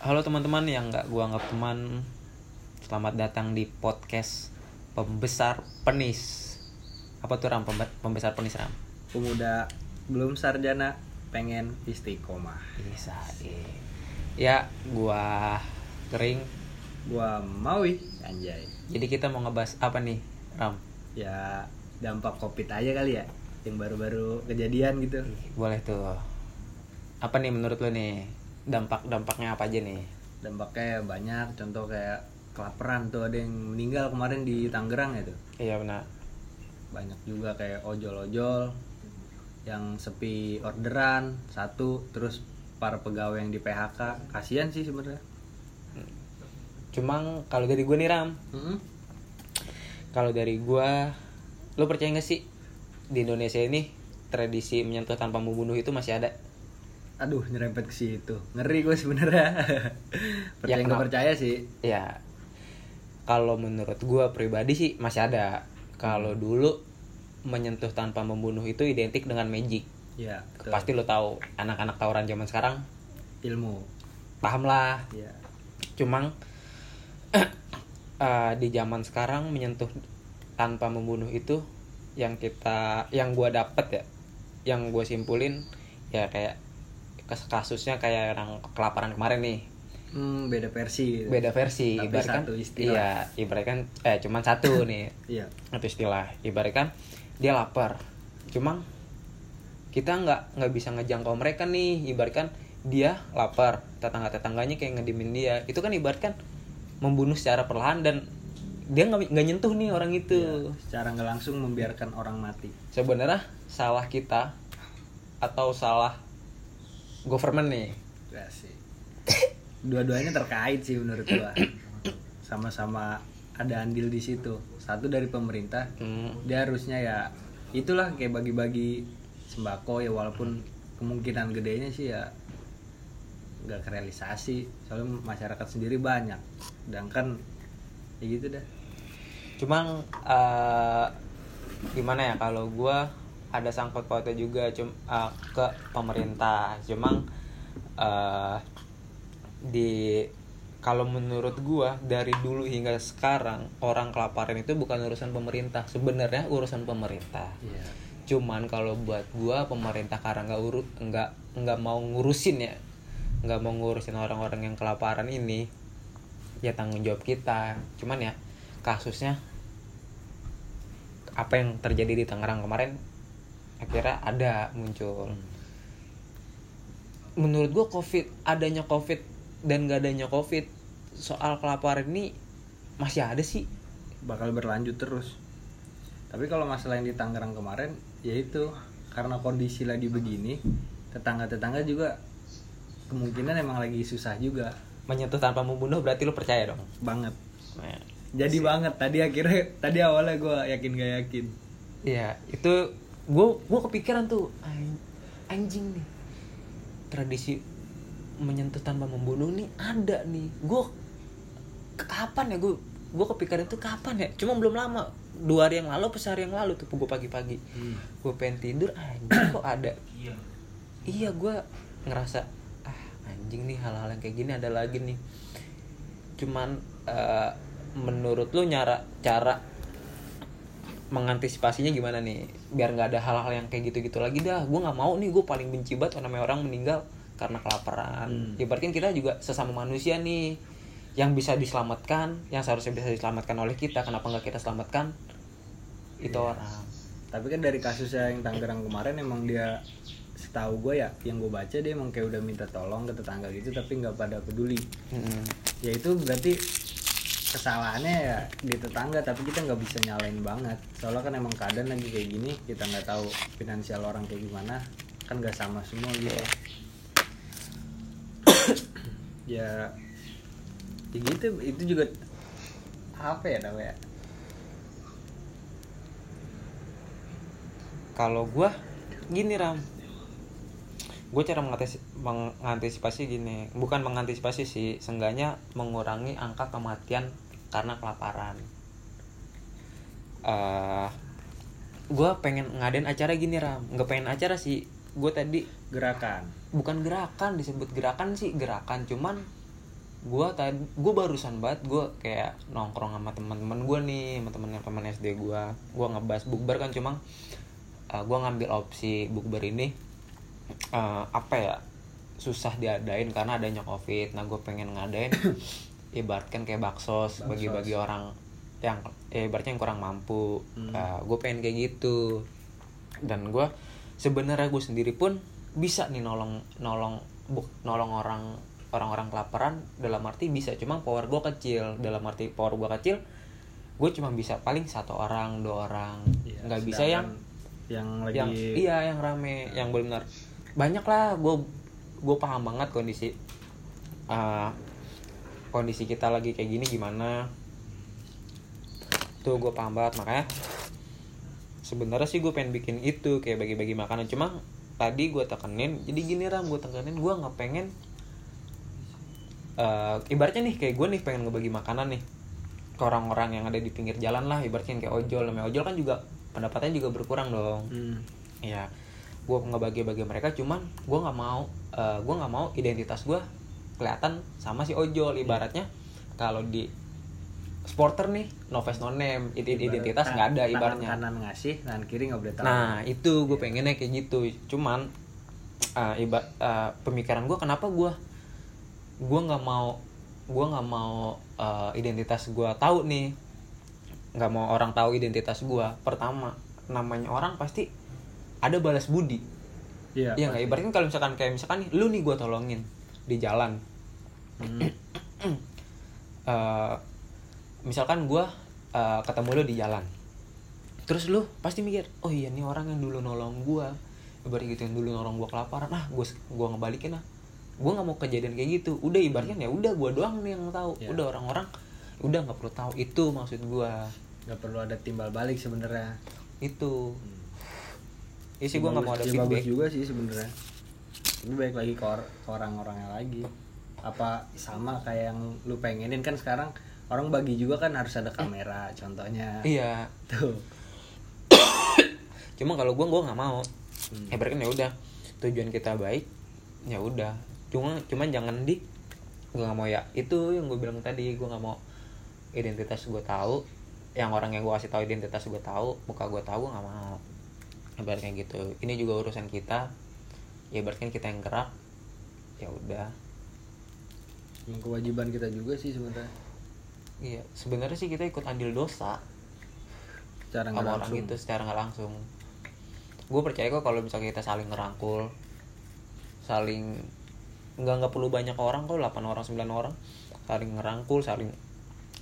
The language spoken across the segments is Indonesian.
Halo teman-teman yang nggak gua anggap teman, selamat datang di podcast pembesar penis. Apa tuh ram Pembe- pembesar penis ram? pemuda belum sarjana pengen istiqomah Bisa. iya. Ya, gua kering. gua maui anjay Jadi kita mau ngebahas apa nih, Ram? ya dampak covid aja kali ya yang baru-baru kejadian gitu Ih, Boleh tuh. Apa nih menurut lo nih? Dampak-dampaknya apa aja nih? dampaknya banyak contoh kayak kelaparan tuh ada yang meninggal kemarin di Tangerang ya tuh Iya benar. banyak juga kayak ojol-ojol yang sepi orderan satu terus para pegawai yang di PHK kasihan sih sebenarnya Cuma kalau dari gue nih Ram, Mm-mm. kalau dari gua lo percaya gak sih di Indonesia ini tradisi menyentuh tanpa membunuh itu masih ada? Aduh nyerempet ke situ ngeri gue sebenarnya percaya nggak kenapa? percaya sih Ya, kalau menurut gua pribadi sih masih ada. Kalau dulu menyentuh tanpa membunuh itu identik dengan magic. ya betul. Pasti lo tahu anak-anak tawuran zaman sekarang ilmu paham lah. ya Cuma eh, di zaman sekarang menyentuh tanpa membunuh itu yang kita yang gua dapet ya, yang gue simpulin ya kayak kasusnya kayak orang kelaparan kemarin nih. Hmm, beda versi. Gitu. beda versi Tapi ibaratkan satu istilah. iya ibaratkan eh cuman satu nih. Iya. Satu istilah. Ibaratkan dia lapar. Cuma kita nggak nggak bisa ngejangkau mereka nih. Ibaratkan dia lapar. Tetangga tetangganya kayak ngedimin dia. Itu kan ibaratkan membunuh secara perlahan dan dia nggak nggak nyentuh nih orang itu. Iya, secara nggak langsung membiarkan orang mati. Sebenarnya salah kita atau salah government nih. Dua-duanya terkait sih menurut gua. Sama-sama ada andil di situ. Satu dari pemerintah Hmm, dia harusnya ya itulah kayak bagi-bagi sembako ya walaupun kemungkinan gedenya sih ya nggak kerealisasi. Soalnya masyarakat sendiri banyak. Sedangkan ya gitu dah. Cuma eh, gimana ya kalau gua ada sangkut pautnya juga cum eh, ke pemerintah. Cuma eh, di kalau menurut gua dari dulu hingga sekarang orang kelaparan itu bukan urusan pemerintah. Sebenarnya urusan pemerintah. Iya. Cuman kalau buat gua pemerintah karena nggak urut nggak nggak mau ngurusin ya nggak mau ngurusin orang-orang yang kelaparan ini ya tanggung jawab kita cuman ya kasusnya apa yang terjadi di Tangerang kemarin akhirnya ada muncul. Menurut gua covid adanya covid dan gak adanya covid soal kelaparan ini masih ada sih. Bakal berlanjut terus. Tapi kalau masalah yang di Tangerang kemarin ya itu. Karena kondisi lagi begini tetangga-tetangga juga kemungkinan emang lagi susah juga. Menyentuh tanpa membunuh berarti lu percaya dong? Banget. Nah, jadi banget. Tadi akhirnya tadi awalnya gue yakin gak yakin. Iya, itu gue gue kepikiran tuh "An- anjing nih. Tradisi menyentuh tanpa membunuh nih ada nih. Gue kapan ya gue gue kepikiran itu kapan ya? Cuma belum lama dua hari yang lalu, pas hari yang lalu tuh gue pagi-pagi. Gue pengen tidur anjing kok ada? Iya. Gue ngerasa ah anjing nih hal-hal yang kayak gini ada lagi nih. Cuman eh, menurut lu nyara cara mengantisipasinya gimana nih? Biar nggak ada hal-hal yang kayak gitu-gitu lagi dah. Gue nggak mau nih gue paling benci banget namanya orang meninggal karena kelaparan. Hmm. ibaratkan kita juga sesama manusia nih. Yang bisa diselamatkan yang seharusnya bisa diselamatkan oleh kita. Kenapa nggak kita selamatkan? Itu Iya. orang. Tapi kan dari kasusnya yang Tangerang kemarin emang dia setahu gue ya yang gue baca dia emang kayak udah minta tolong ke tetangga gitu tapi nggak pada peduli. Mm-mm. ya itu berarti kesalahannya ya di tetangga tapi kita nggak bisa nyalain banget. Soalnya kan emang keadaan lagi kayak gini kita nggak tahu finansial orang kayak gimana. Kan nggak sama semua gitu. Ya ya gitu. Itu juga apa ya namanya? Kalau gue gini ram gue cara mengantis- mengantisipasi gini bukan mengantisipasi sih seenggaknya mengurangi angka kematian karena kelaparan. Eh gue pengen ngadain acara gini ram. Nggak pengen acara sih. Gue tadi gerakan. Bukan gerakan disebut gerakan sih gerakan. Cuman gue tadi gue barusan banget gue kayak nongkrong sama teman-teman gue nih sama temen teman SD gue gue ngebahas bukber kan cuma uh, gue ngambil opsi bukber ini uh, apa ya susah diadain karena adanya covid. Nah gue pengen ngadain ibaratkan kayak baksos Baksos. bagi-bagi orang yang ya ibaratnya yang kurang mampu. Hmm. gue pengen kayak gitu. Dan gue sebenarnya gue sendiri pun bisa nih nolong nolong bu, nolong orang orang-orang kelaparan dalam arti bisa. Cuma power gue kecil. Dalam arti power gue kecil gue cuma bisa paling satu orang dua orang. Nggak bisa yang yang lagi yang iya yang rame yang benar banyak lah gue gue paham banget kondisi uh, kondisi kita lagi kayak gini gimana. Tuh gue paham banget makanya sebenarnya sih gue pengen bikin itu kayak bagi-bagi makanan. Cuma tadi gue tekenin jadi gini ram gue tekenin gue nggak pengen eh, ibaratnya nih kayak gue nih pengen ngebagi makanan nih ke orang-orang yang ada di pinggir jalan lah ibaratnya kayak ojol. Namanya ojol kan juga pendapatannya juga berkurang dong. Hmm. ya gue ngebagi-bagi mereka cuman gue nggak mau eh, gue nggak mau identitas gue kelihatan sama si ojol. Ibaratnya kalau di sporter nih no face no name Id- identitas Ibarat nggak ada tangan ibaratnya. kanan ngasih tangan kiri nggak boleh tahu. Nah itu gue pengennya kayak gitu. Cuman uh, iba uh, pemikiran gue kenapa gue gue nggak mau gue nggak mau uh, identitas gue tahu nih. Nggak mau orang tahu identitas gue pertama namanya orang pasti ada balas budi. Iya. Iya nggak? Ibaratnya kalau misalkan kayak misalkan nih lu nih gue tolongin di jalan. Hmm. Eh, misalkan gue uh, ketemu lu di jalan. Terus lu pasti mikir oh iya nih orang yang dulu nolong gue ibarat gitu yang dulu nolong gue kelaparan. Ah gue gua ngebalikin ah. Gue nggak mau kejadian kayak gitu. Udah ibaratnya ya udah gue doang nih yang tahu. Ya. udah orang-orang udah nggak perlu tahu. Itu maksud gue nggak perlu ada timbal balik sebenarnya. Itu ya sih gue nggak mau ada Ya, bagus feedback juga sih sebenarnya. Ini baik lagi ke, or- ke orang-orangnya lagi. Apa sama kayak yang lu pengenin? Kan sekarang orang bagi juga kan harus ada kamera contohnya. Iya. Tuh. Cuma kalau gue gue nggak mau. Hmm. ya berarti kan ya udah. Tujuan kita baik ya udah. Cuma cuman jangan di gue nggak mau ya. Itu yang gue bilang tadi gue nggak mau identitas gue tahu. Yang orang yang gue kasih tahu identitas gue tahu muka gue tahu gue nggak mau ibaratnya gitu. Ini juga urusan kita. Ya berarti kita yang gerak. Ya udah. Kewajiban kita juga sih sebenarnya. Iya sebenarnya sih kita ikut andil dosa. Cara nggak sama orang langsung. gitu secara nggak langsung. Gue percaya kok kalau misalnya kita saling ngerangkul saling nggak nggak perlu banyak orang kok 8 orang 9 orang. Saling ngerangkul saling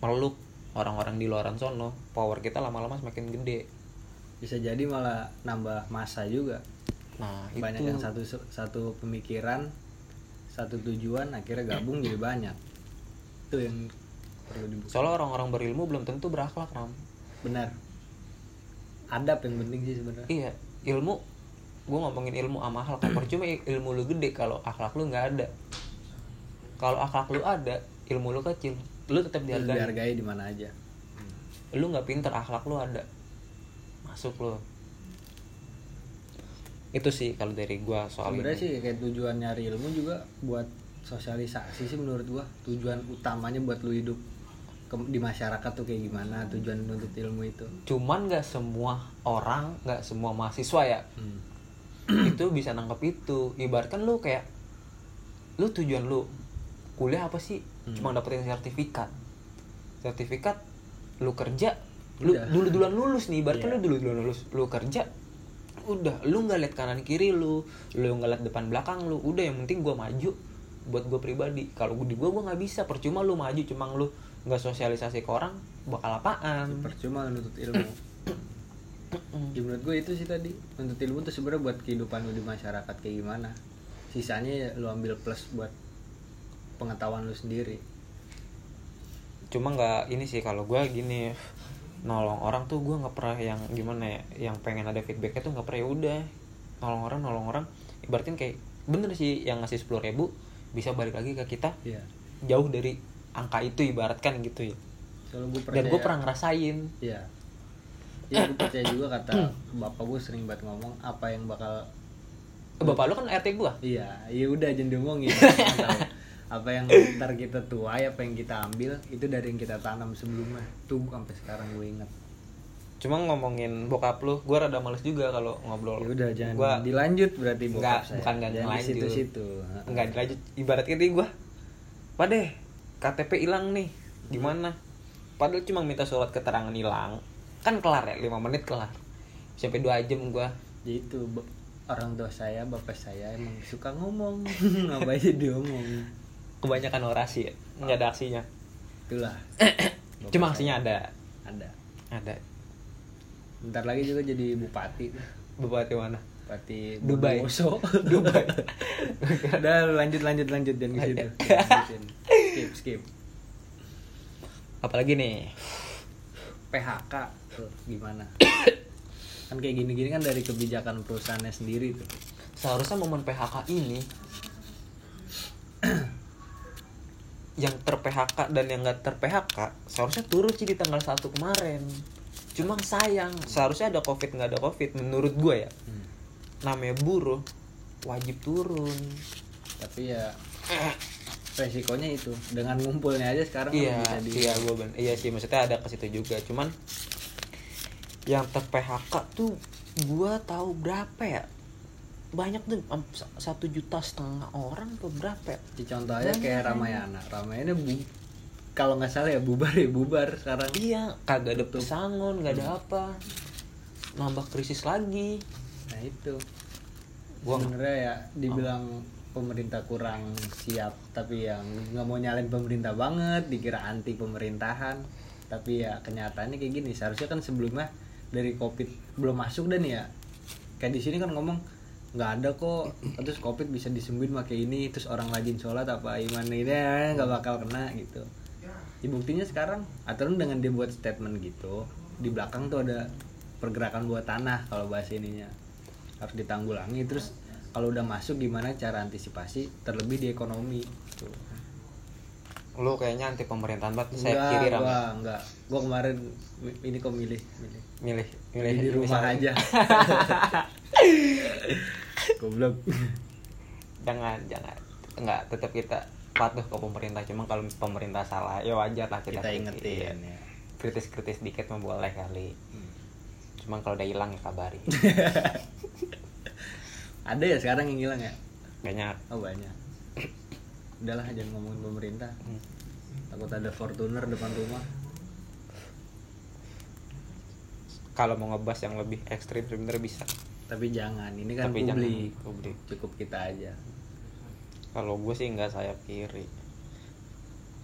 meluk orang-orang di luaran sono. Power kita lama-lama semakin gede bisa jadi malah nambah masa juga. Nah banyak itu. yang satu satu pemikiran satu tujuan akhirnya gabung jadi banyak. Itu yang perlu dibuka. Soalnya orang-orang berilmu belum tentu berakhlak ram. Benar. Adab yang penting sih sebenarnya. Iya ilmu gue ngomongin ilmu sama kan percuma il- ilmu lu gede kalau akhlak lu nggak ada. Kalau akhlak lu ada ilmu lu kecil. Lu tetap dihargai. dihargai di mana aja. Lu nggak pinter akhlak lu ada masuk lu itu sih kalau dari gua soal sebenarnya sih kayak tujuan nyari ilmu juga buat sosialisasi sih menurut gua. Tujuan utamanya buat lu hidup ke- di masyarakat tuh kayak gimana tujuan menuntut ilmu itu. Cuman nggak semua orang nggak semua mahasiswa ya itu bisa nangkep itu. Ibaratkan lu kayak lu tujuan lu kuliah apa sih? Hmm. cuma dapetin sertifikat. Sertifikat lu kerja lu Udah. dulu duluan lulus nih ibaratkan Iya. lu dulu duluan lulus. Lu kerja udah. Lu nggak lihat kanan kiri lu lu nggak lihat depan belakang lu udah. Yang penting gua maju buat gue pribadi. Kalau di gua gua nggak bisa. Percuma lu maju cuma lu nggak sosialisasi ke orang bakal apaan? Percuma nuntut ilmu. Ya menurut gue itu sih tadi. Nuntut ilmu tuh sebenarnya buat kehidupan lu di masyarakat kayak gimana. Sisanya ya lu ambil plus buat pengetahuan lu sendiri. Cuma nggak ini sih kalau gue gini nolong orang tuh gue nggak pernah yang gimana ya yang pengen ada feedbacknya tuh nggak pernah ya udah nolong orang nolong orang ibaratin kayak bener sih yang ngasih sepuluh ribu bisa balik lagi ke kita Iya. jauh dari angka itu ibaratkan gitu ya gue dan gue pernah ngerasain Iya. Iya gue percaya juga kata bapak gue sering banget ngomong apa yang bakal Eh, bapak lu kan RT gue Iya, iya udah jangan diomongin. Apa yang ntar kita tuai apa yang kita ambil itu dari yang kita tanam sebelumnya. Tuh sampai sekarang gue inget cuma ngomongin bokap lu gue rada males juga kalau ngobrol. Ya udah jangan Gua- dilanjut berarti bokap Nggak, saya. bukan Jangan di ngelanjut. situ-situ. Nggak dilanjut. Ibarat ini gue padeh KTP hilang nih. Gimana? Padahal cuma minta surat keterangan hilang. Kan kelar ya 5 menit kelar. Sampai dua jam gue Ya itu orang tua saya bapak saya emang suka ngomong. Apa aja diomong kebanyakan orasi ya. Nggak ada aksinya. Itulah. Cuma aksinya ada. Ada. Ada. Bentar lagi juga jadi bupati. Bupati mana? Bupati Dubai. Bondowoso Dubai. Udah lanjut lanjut lanjut dan ke situ. Lanjutin. skip skip. Apalagi nih? PHK tuh gimana? Kan kayak gini-gini kan dari kebijakan perusahaannya sendiri tuh. Seharusnya momen PHK ini yang ter PHK dan yang nggak ter PHK seharusnya turun sih di tanggal 1 kemarin. Cuma sayang seharusnya ada covid nggak ada covid menurut gue ya. Hmm. namanya buruh wajib turun. Tapi ya resikonya itu. Dengan ngumpulnya aja sekarang iya bisa di iya gue ben iya sih maksudnya ada ke situ juga. Cuman yang ter PHK tuh gue tahu berapa ya banyak tuh satu juta setengah orang tuh berapa ya? Di contoh aja kayak Ramayana. Ramayana bu kalau nggak salah ya bubar ya bubar sekarang. Iya, kagak ada pesangon, nggak ada apa. Nambah krisis lagi. nah itu. Gua sebenarnya ya dibilang pemerintah kurang siap tapi yang nggak mau nyalain pemerintah banget dikira anti pemerintahan. Tapi ya kenyataannya kayak gini seharusnya kan sebelumnya dari covid belum masuk dan ya kayak di sini kan ngomong nggak ada kok. Terus covid bisa disembuhin pakai ini terus orang rajin sholat apa iman ini eh, nggak bakal kena gitu. Ya, buktinya sekarang aturan dengan dia buat statement gitu di belakang tuh ada pergerakan buat tanah kalau bahasa ininya. Harus ditanggulangi terus kalau udah masuk gimana cara antisipasi terlebih di ekonomi tuh lu kayaknya anti pemerintahan banget saya enggak kiri ram gua enggak gua kemarin ini kok milih milih. Milih milih di rumah aja goblok. Jangan jangan. Nggak tetap kita patuh ke pemerintah. Cuma kalau pemerintah salah ya wajar lah kita, kita kritis. ingetin ya. Kritis kritis dikit mah boleh kali. Hmm. cuma kalau udah hilang ya kabari. Ada ya sekarang yang hilang ya? Banyak. Oh banyak. Udahlah jangan ngomongin pemerintah. Hmm. takut ada Fortuner depan rumah. Kalau mau ngebahas yang lebih ekstrim sebenarnya bisa tapi jangan ini kan Tapi publik. jangan publik. cukup kita aja. Kalau gue sih nggak sayap kiri.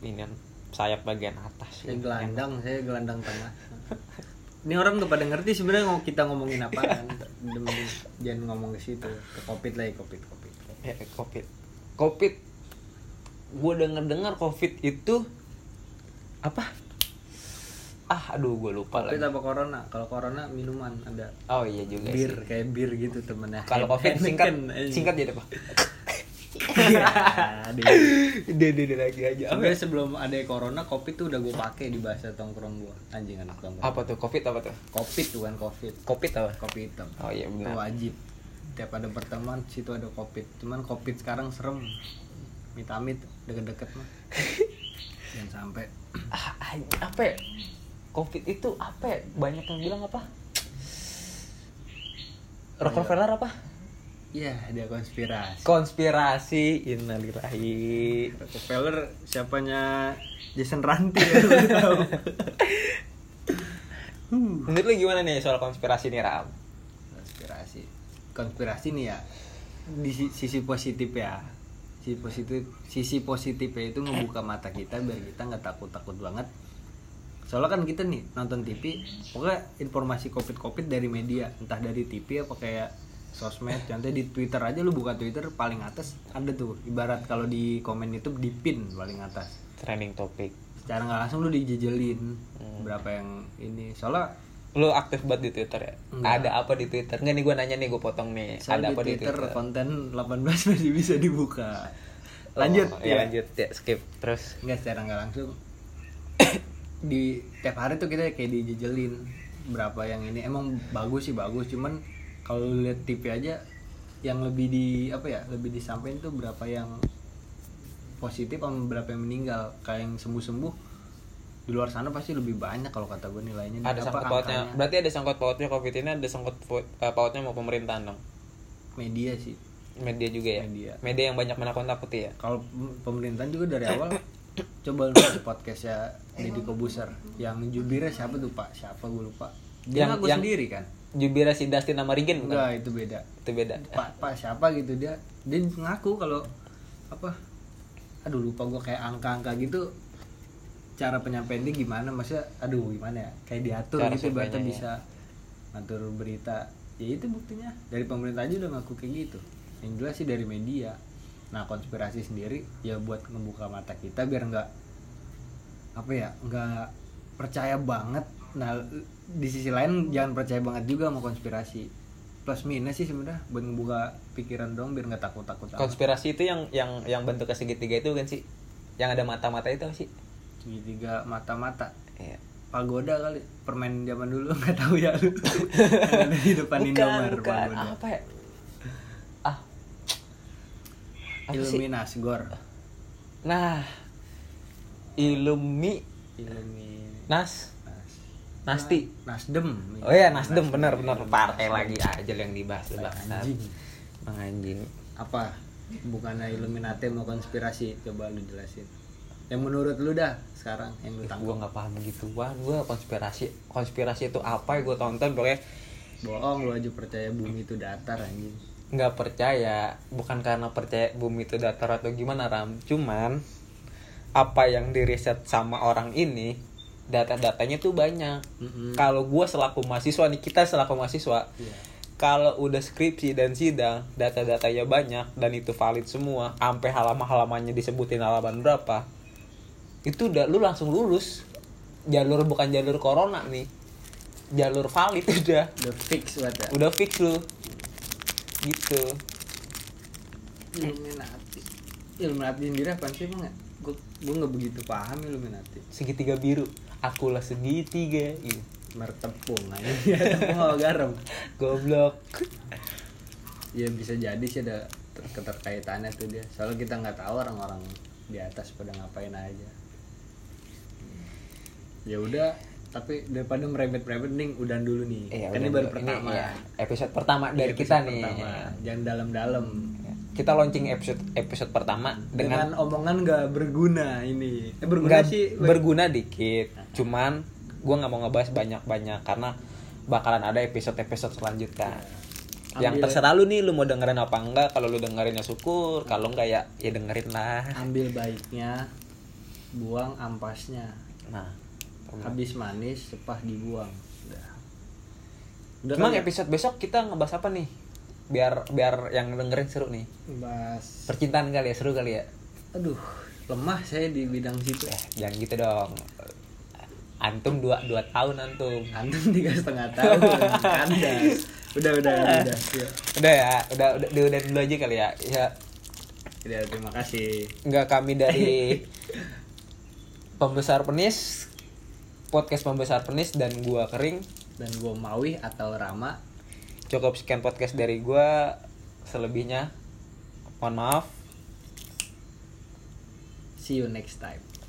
Ini kan sayap bagian atas. Saya Ini gelandang saya gelandang tengah. Ini orang udah pada ngerti sebenarnya mau kita ngomongin apaan Mending jangan ngomong ke situ. Ke covid lagi covid covid ya, covid. Covid. Gue denger dengar covid itu apa ah aduh gue lupa lagi. apa corona. Kalau corona minuman ada. Oh iya juga bir sih kayak bir gitu temennya. Kalau covid singkat. singkat jadi apa Iya, deh. dede dede lagi aja. Sebenarnya sebelum ada corona covid tuh udah gue pakai di bahasa tongkrong gue anjing anak tongkrong. Apa tuh? Covid apa tuh? Covid tuh kan covid. Covid apa? Kopi hitam. Oh iya itu benar wajib. Tiap ada pertemuan situ ada covid cuman covid sekarang serem. Amit-amit deket-deket mah. Jangan sampai. Ah, apa ya? Covid itu apa ya? banyak yang bilang apa Rockefeller apa Iya, dia konspirasi. konspirasi innalillahi Rockefeller siapanya Jason Ranti ya, tahu. menurut lu gimana nih soal konspirasi nih Ram konspirasi. Konspirasi nih ya di si- sisi positif ya. Sisi positif sisi positifnya itu ngebuka mata kita biar kita nggak takut-takut banget. Soalnya kan kita nih nonton TV, pokoknya informasi covid-covid dari media, entah dari TV apa kayak sosmed. Contohnya di Twitter aja lu buka Twitter paling atas ada tuh. Ibarat kalau di komen YouTube di pin paling atas. trending topik secara nggak langsung lu dijejelin Hmm. berapa yang ini soalnya lu aktif banget di Twitter ya Enggak. ada apa di Twitter nggak nih gue nanya nih gue potong nih soalnya ada apa di Twitter, di Twitter konten 18 masih bisa dibuka lanjut Oh, ya lanjut ya skip terus nggak secara nggak langsung di tiap hari tuh kita kayak dijejelin berapa yang ini. Emang bagus sih bagus. Cuman kalau lihat TV aja yang lebih di apa ya lebih disampaikan tuh berapa yang positif sama beberapa yang meninggal. Kayak yang sembuh sembuh di luar sana pasti lebih banyak kalau kata gue nilainya. Ada sangkut pautnya. angkanya? berarti ada sangkut pautnya covid ini ada sangkut eh, pautnya mau pemerintahan dong? Media sih. Media juga ya? Media. yang banyak menakut-nakuti ya? Kalau pem- pemerintahan juga dari awal coba lu podcast ya Deddy Kobuser. Yang jubirnya siapa tuh pak? Siapa gue lupa. Dia Yang- ngaku yang- sendiri kan? Jubira si Dustin sama bukan? Enggak itu beda. Itu beda. Pak pak siapa gitu dia dia ngaku kalau apa? Aduh lupa gue kayak angka-angka gitu. Cara penyampaian dia gimana? Maksudnya aduh gimana ya? Kayak diatur Cara gitu berarti surveinya, ya. bisa ngatur berita. Ya itu buktinya. Dari pemerintah aja udah ngaku kayak gitu. Yang jelas sih dari media nah konspirasi sendiri ya buat membuka mata kita biar nggak apa ya nggak percaya banget. Nah di sisi lain jangan percaya banget juga sama konspirasi. Plus minus sih sebenarnya buat ngebuka pikiran dong biar nggak takut takut konspirasi itu yang yang yang bentuknya segitiga itu kan sih? Yang ada mata-mata itu apa sih? Segitiga mata mata Iya. pagoda kali permen zaman dulu nggak tahu ya lu. Di depan bukan Indomaret bukan. pagoda. Apa ya ah apa sih? Illuminasi gor. Nah. Ilumi Illumin Nas. Nas Nasti. Nasdem. Oh iya Nasdem. Bener bener. Partai lagi. Aja yang dibahas bangsat. Bang. Anjing. Apa? Bukannya Illuminati mau konspirasi? Coba lu jelasin. Yang menurut lu dah sekarang yang lu tangkap. nggak paham gituan gue konspirasi konspirasi itu apa? Ya gue tonton pokoknya bohong lu aja percaya bumi itu datar anjing nggak percaya bukan karena percaya bumi itu datar atau gimana ram. Cuman apa yang diriset sama orang ini data-datanya tuh banyak. Mm-mm. kalau gue selaku mahasiswa nih kita selaku mahasiswa Iya. kalau udah skripsi dan sidang data-datanya banyak dan itu valid semua sampai halaman-halamannya disebutin halaman berapa itu udah lu langsung lulus. Jalur bukan jalur corona nih jalur valid udah. Udah fix banget ya udah fix lu gitu Illuminati Illuminati sendiri apa sih emang? Gue gue nggak begitu paham Illuminati. segitiga biru akulah segitiga gitu. Merek tepung aja. Ya, tepung garam. goblok Ya bisa jadi sih ada ter- keterkaitannya tuh dia. Soalnya kita nggak tahu orang-orang di atas pada ngapain aja. Ya udah, tapi daripada merembet-rembet nih udah dulu nih. Iya, kan ini baru dulu. pertama. ya, episode pertama dari Iya, kita episode nih pertama. Jangan dalam-dalam. Ya, kita launching episode episode pertama Dengan, dengan, omongan nggak berguna ini. Eh berguna nggak sih. berguna dikit cuman gua nggak mau ngebahas banyak banyak karena bakalan ada episode episode selanjutnya yang Ambil- terserah lu nih lu mau dengerin apa enggak kalau lu dengerin ya syukur kalau enggak ya ya dengerin lah ambil baiknya buang ampasnya nah habis manis sepah dibuang. Udah. Udah Emang kan ya? episode besok kita ngebahas apa nih? Biar biar yang dengerin seru nih. Bahas percintaan kali ya seru kali ya? Aduh lemah saya di bidang situ. Eh jangan gitu dong. Antum dua dua tahun antum antum tiga setengah tahun kandas udah udah udah ya. udah ya udah udah udah dulu aja kali ya. Ya. Udah, terima kasih. Nggak kami dari pembesar penis podcast pembesar penis dan gua kering. Dan gue Mawi atau Rama. Cukup sekian podcast dari gua. Selebihnya mohon maaf. See you next time